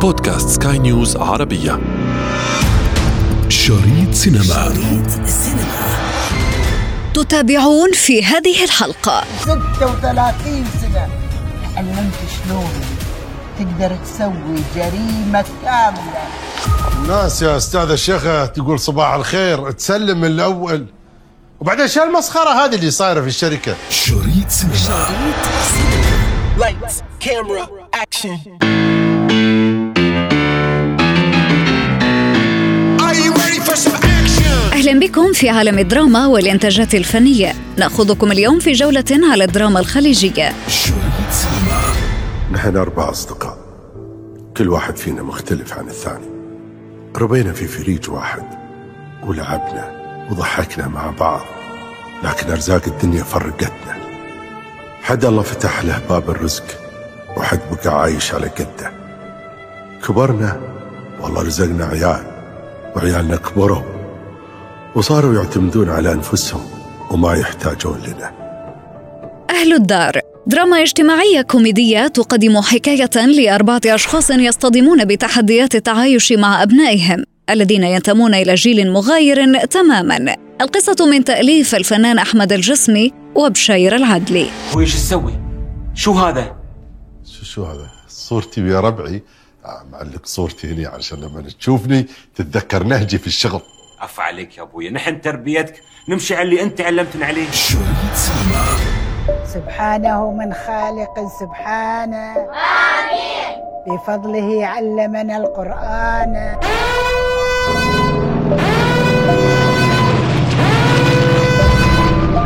بودكاست سكاي نيوز عربية. شريط سينما. شريط السينما تتابعون في هذه الحلقة. 36 سنة. تعلمت شلون تقدر تسوي جريمة كاملة. الناس يا أستاذ الشيخة تقول صباح الخير تسلم من الأول. وبعدين شو المسخرة هذه اللي صايرة في الشركة؟ شريط سينما. Lights, camera, action. Are أهلا بكم في عالم الدراما والإنتاجات الفنية. نأخذكم اليوم في جولة على الدراما سينما نحن أربع أصدقاء كل واحد فينا مختلف عن الثاني. ربينا في فريج واحد ولعبنا وضحكنا مع بعض لكن أرزاق الدنيا فرقتنا. حد الله فتح له باب الرزق وحد بقى عايش على قده. كبرنا والله رزقنا عيال وعيالنا كبروا. وصاروا يعتمدون على أنفسهم وما يحتاجون لنا. أهل الدار. دراما اجتماعية كوميدية تقدم حكاية لأربعة أشخاص يصطدمون بتحديات التعايش مع أبنائهم الذين ينتمون إلى جيل مغاير تماما. القصة من تأليف الفنان أحمد الجسمي وبشير العدلي ويش تسوي؟ شو هذا؟ شو شو هذا؟ صورتي يا ربعي. آه، معلق صورتي هنا عشان لما تشوفني تتذكر نهجي في الشغل. عف عليك يا أبوي نحن تربيتك. نمشي على اللي أنت علمتنا عليه. سينما سبحانه من خالق سبحانه. آمين بفضله علمنا القرآن.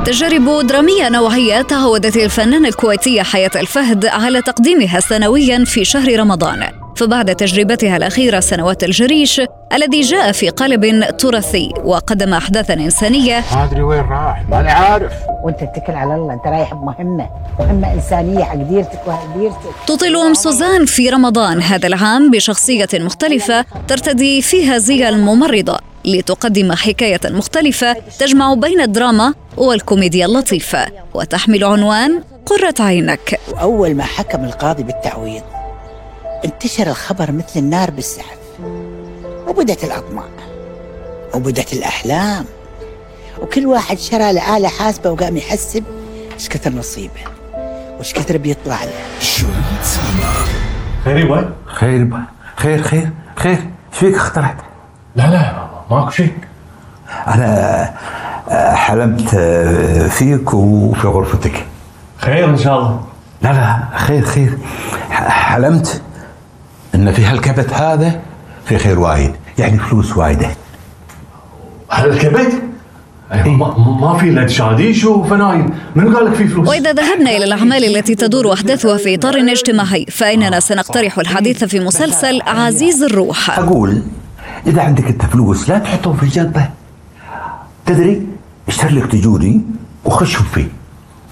تجارب درامية نوعية تعودت الفنانة الكويتية حياة الفهد على تقديمها سنويا في شهر رمضان. فبعد تجربتها الأخيرة سنوات الجريش الذي جاء في قالب تراثي وقدم أحداثا إنسانية. ما أدري وين راح ماني عارف. وأنت اتكل على الله أنت رايح بمهمة مهمة إنسانية حق ديرتك وأهل ديرتك. تطل أم سوزان في رمضان هذا العام بشخصية مختلفة ترتدي فيها زي الممرضة لتقدم حكاية مختلفة تجمع بين الدراما والكوميديا اللطيفة وتحمل عنوان قرة عينك. وأول ما حكم القاضي بالتعويض انتشر الخبر مثل النار بالسحب وبدت الأطماع وبدت الأحلام. وكل واحد شرى له آلة حاسبة وقام يحسب إيش كثر نصيبه وإيش كثر بيطلع له. خير يبا؟ خير يبا. خير خير خير. إيش فيك اخترعت؟ لا لا ماكو شيء. أنا آه، حلمت آه، فيك وفي غرفتك. خير إن شاء الله. لا لا خير خير. حلمت؟ إن في هالكبت هذا في خير وايد يعني فلوس وايدة. هل الكبد؟ أيوة ما, ما في الا شاديش وفنايل. من قال لك في فلوس؟ وإذا ذهبنا إلى الأعمال التي تدور أحداثها في إطار اجتماعي فإننا سنقترح الحديث في مسلسل عزيز الروح. أقول إذا عندك أنت فلوس لا تحطهم في الجنطه تدري اشتري لك تجوري وخشهم فيه.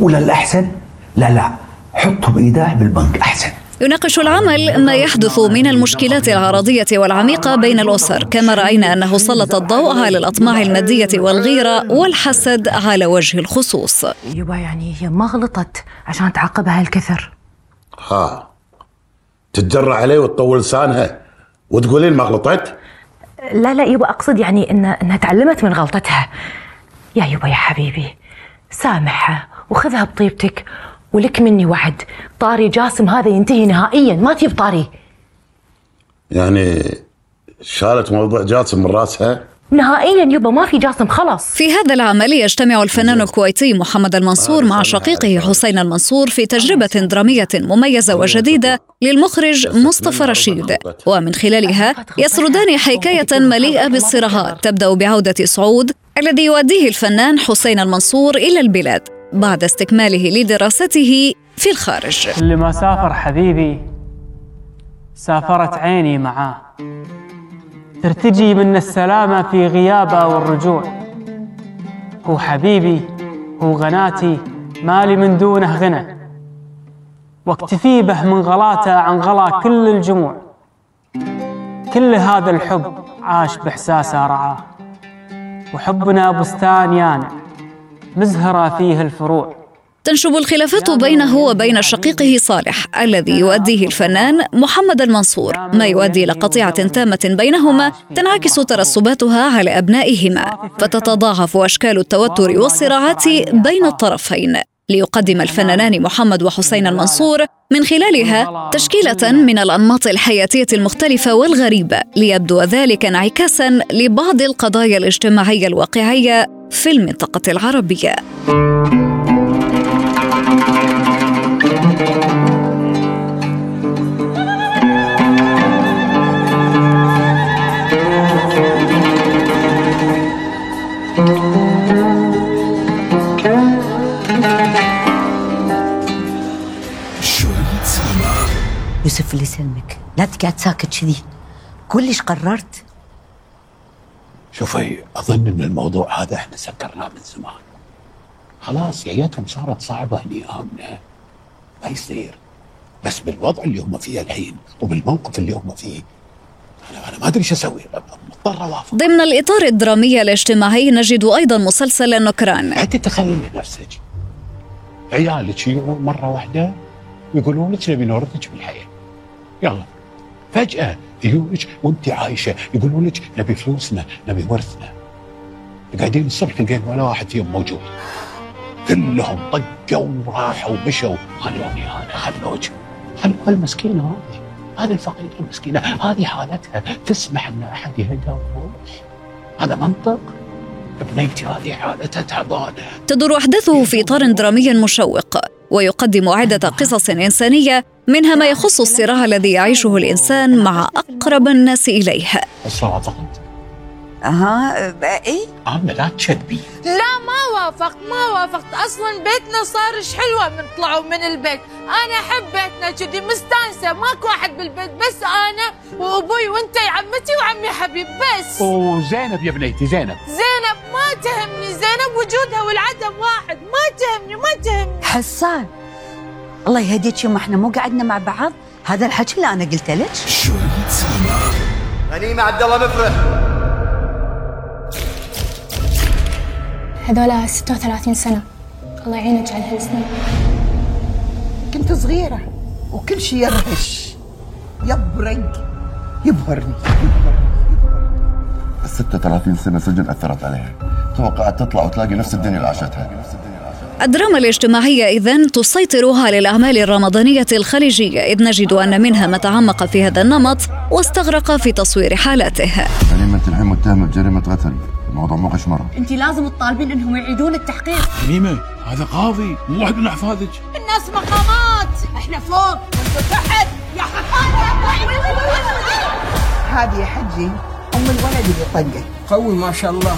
ولا الأحسن لا لا حطهم إيداع بالبنك أحسن. يناقش العمل ما يحدث من المشكلات العرضية والعميقة بين الأسر كما رأينا أنه سلط الضوء على الأطماع المادية والغيرة والحسد على وجه الخصوص. يبا يعني هي ما غلطت عشان تعاقبها هالكثر ها تتجرأ عليه وتطول لسانها وتقولين ما غلطت؟ لا لا يبا أقصد يعني إن إنها تعلمت من غلطتها. يا يبا يا حبيبي سامحها وخذها بطيبتك ولك مني وعد. طاري جاسم هذا ينتهي نهائيا. ما تجيب طاري؟ يعني شالت موضوع جاسم من راسها؟ نهائيا يبا ما في جاسم خلاص. في هذا العمل يجتمع الفنان الكويتي محمد المنصور مع شقيقه حسين المنصور في تجربة درامية مميزة وجديدة للمخرج مصطفى رشيد. ومن خلالها يسردان حكاية مليئة بالصراعات تبدأ بعودة سعود الذي يؤديه الفنان حسين المنصور إلى البلاد. بعد استكماله لدراسته في الخارج. اللي ما سافر حبيبي سافرت عيني معاه. ترتجي منا السلامة في غيابه والرجوع. هو حبيبي هو غناتي مالي من دونه غنى. واكتفي به من غلاته عن غلا كل الجموع. كل هذا الحب عاش بإحساسه رعاه. وحبنا بستان يانع. مزهرة فيه الفروع. تنشب الخلافات بينه وبين شقيقه صالح الذي يؤديه الفنان محمد المنصور ما يؤدي إلى قطيعة تامة بينهما تنعكس ترسباتها على أبنائهما فتتضاعف أشكال التوتر والصراعات بين الطرفين. ليقدم الفنانان محمد وحسين المنصور من خلالها تشكيلة من الأنماط الحياتية المختلفة والغريبة ليبدو ذلك انعكاسا لبعض القضايا الاجتماعية الواقعية في شريط سينما يوسف اللي يسلمك. لا تقعد ساكت كذي. ليش قررت؟ شوفي أظن إن الموضوع هذا إحنا سكرناه من زمان. خلاص عياتهم صارت صعبة هني آمنه. ما يصير. بس بالوضع اللي هم فيه الحين وبالموقف اللي هم فيه أنا أنا ما أدري إيش أسوي. مضطر أوافق. ضمن الإطار الدرامي الاجتماعي نجد أيضا مسلسل النكران حتى تخيلي نفسك. عيالك يجون مرة واحدة يقولون لك نبي نورثك بالحياة. يلا. فجأة يجونك وأنت عايشة يقولون لك نبي فلوسنا نبي ورثنا. قاعدين الصبح تلقين ولا واحد فيهم موجود. كلهم طقوا وراحوا ومشوا. خلوني أنا خلوك خلوا المسكينه هذه هذه. الفقيرة المسكينة هذه حالتها. تسمح إن أحد يهدها ويروح هذا منطق. بنيتي هذه حالتها تعبانة. تدور أحداثه في إطار درامي مشوق. ويقدم عدة قصص إنسانية منها ما يخص الصراع الذي يعيشه الإنسان مع أقرب الناس إليه. اي امنه لا لا! ما وافقت ما وافقت. أصلا بيتنا صار إيش حلوة من طلعوا من البيت. أنا أحب بيتنا كذي مستانسة. ماكو أحد بالبيت بس أنا وأبوي وأنت يا عمتي وعمي حبيب بس. وزينب يا بنيتي زينب. زينب ما تهمني. زينب وجودها والعدم واحد. ما تهمني ما تهمني. حسان الله يهديك يوم إحنا مو قعدنا مع بعض. هذا الحكي اللي أنا قلته لك. سينما غنيمة عبد الله مفرح. هذولا 36 سنة. الله يعينك على هالسنين كنت صغيرة وكل شيء يرهش. يبرق يبهرني ال 36 سنة سجن أثرت عليها. توقعت تطلع وتلاقي نفس الدنيا اللي عاشتها. الدراما الاجتماعية إذن تسيطر على الأعمال الرمضانية الخليجية. إذ نجد أن منها ما تعمق في هذا النمط واستغرق في تصوير حالاته. انت الحين متهمة بجريمة قتل الموضوع مو قشمرة انت لازم تطالبين انهم يعيدون التحقيق. حليمة هذا قاضي مو واحد من أحفادك. الناس مقامات. إحنا فوق. وأنتم تحت يا هذه يا حجي أم الولد اللي طقه قوي ما شاء الله.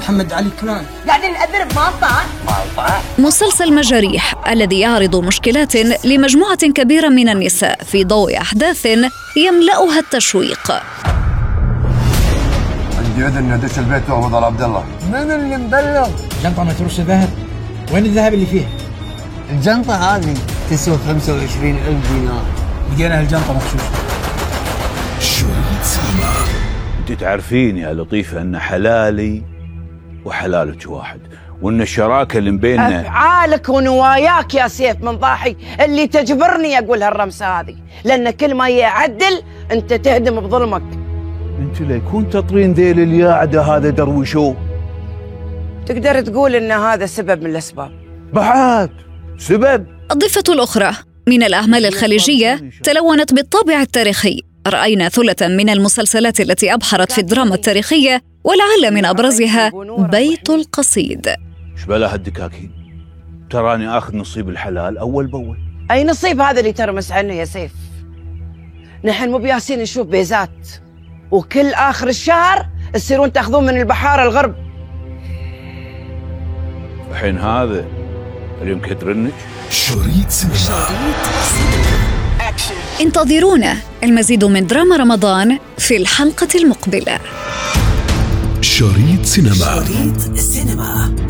محمد علي كلان. قاعدين نأذرب ما نطاع مسلسل مجاريح الذي يعرض مشكلات لمجموعة كبيرة من النساء في ضوء أحداث يملأها التشويق. إذن ندش البيت وأقبض على عبد الله. من اللي مبلغ؟ جنطة متروسة ذهب وين الذهب اللي فيها؟ الجنطة هذه تسوى 25 ألف دينار. لقينا هالجنطة شريط سينما انت تعرفين يا لطيفة أن حلالي وحلالك واحد وأن الشراكة اللي بيننا أفعالك ونواياك يا سيف من ضاحي اللي تجبرني أقول هالرمسة هذه. لأن كل ما يعدل أنت تهدم بظلمك. انت ليكون تطرين ذيل الياعده هذا درويشو. تقدر تقول إن هذا سبب من الأسباب. بعد سبب! الضفة الأخرى من الأعمال الخليجية تلونت بالطابع التاريخي. رأينا ثلة من المسلسلات التي أبحرت في الدراما التاريخية ولعل من أبرزها بيت القصيد. إيش بلا هالدكاكين تراني آخذ نصيب الحلال أول بأول. أي نصيب هذا اللي ترمس عنه يا سيف؟ نحن مو بياسين نشوف بيزات. وكل آخر الشهر تصيرون تأخذون من البحاره الغرب. الحين هذا اللي مكدرنك شريط سينما. انتظرونا. المزيد من دراما رمضان في الحلقة المقبلة. شريط سينما. شريط سينما.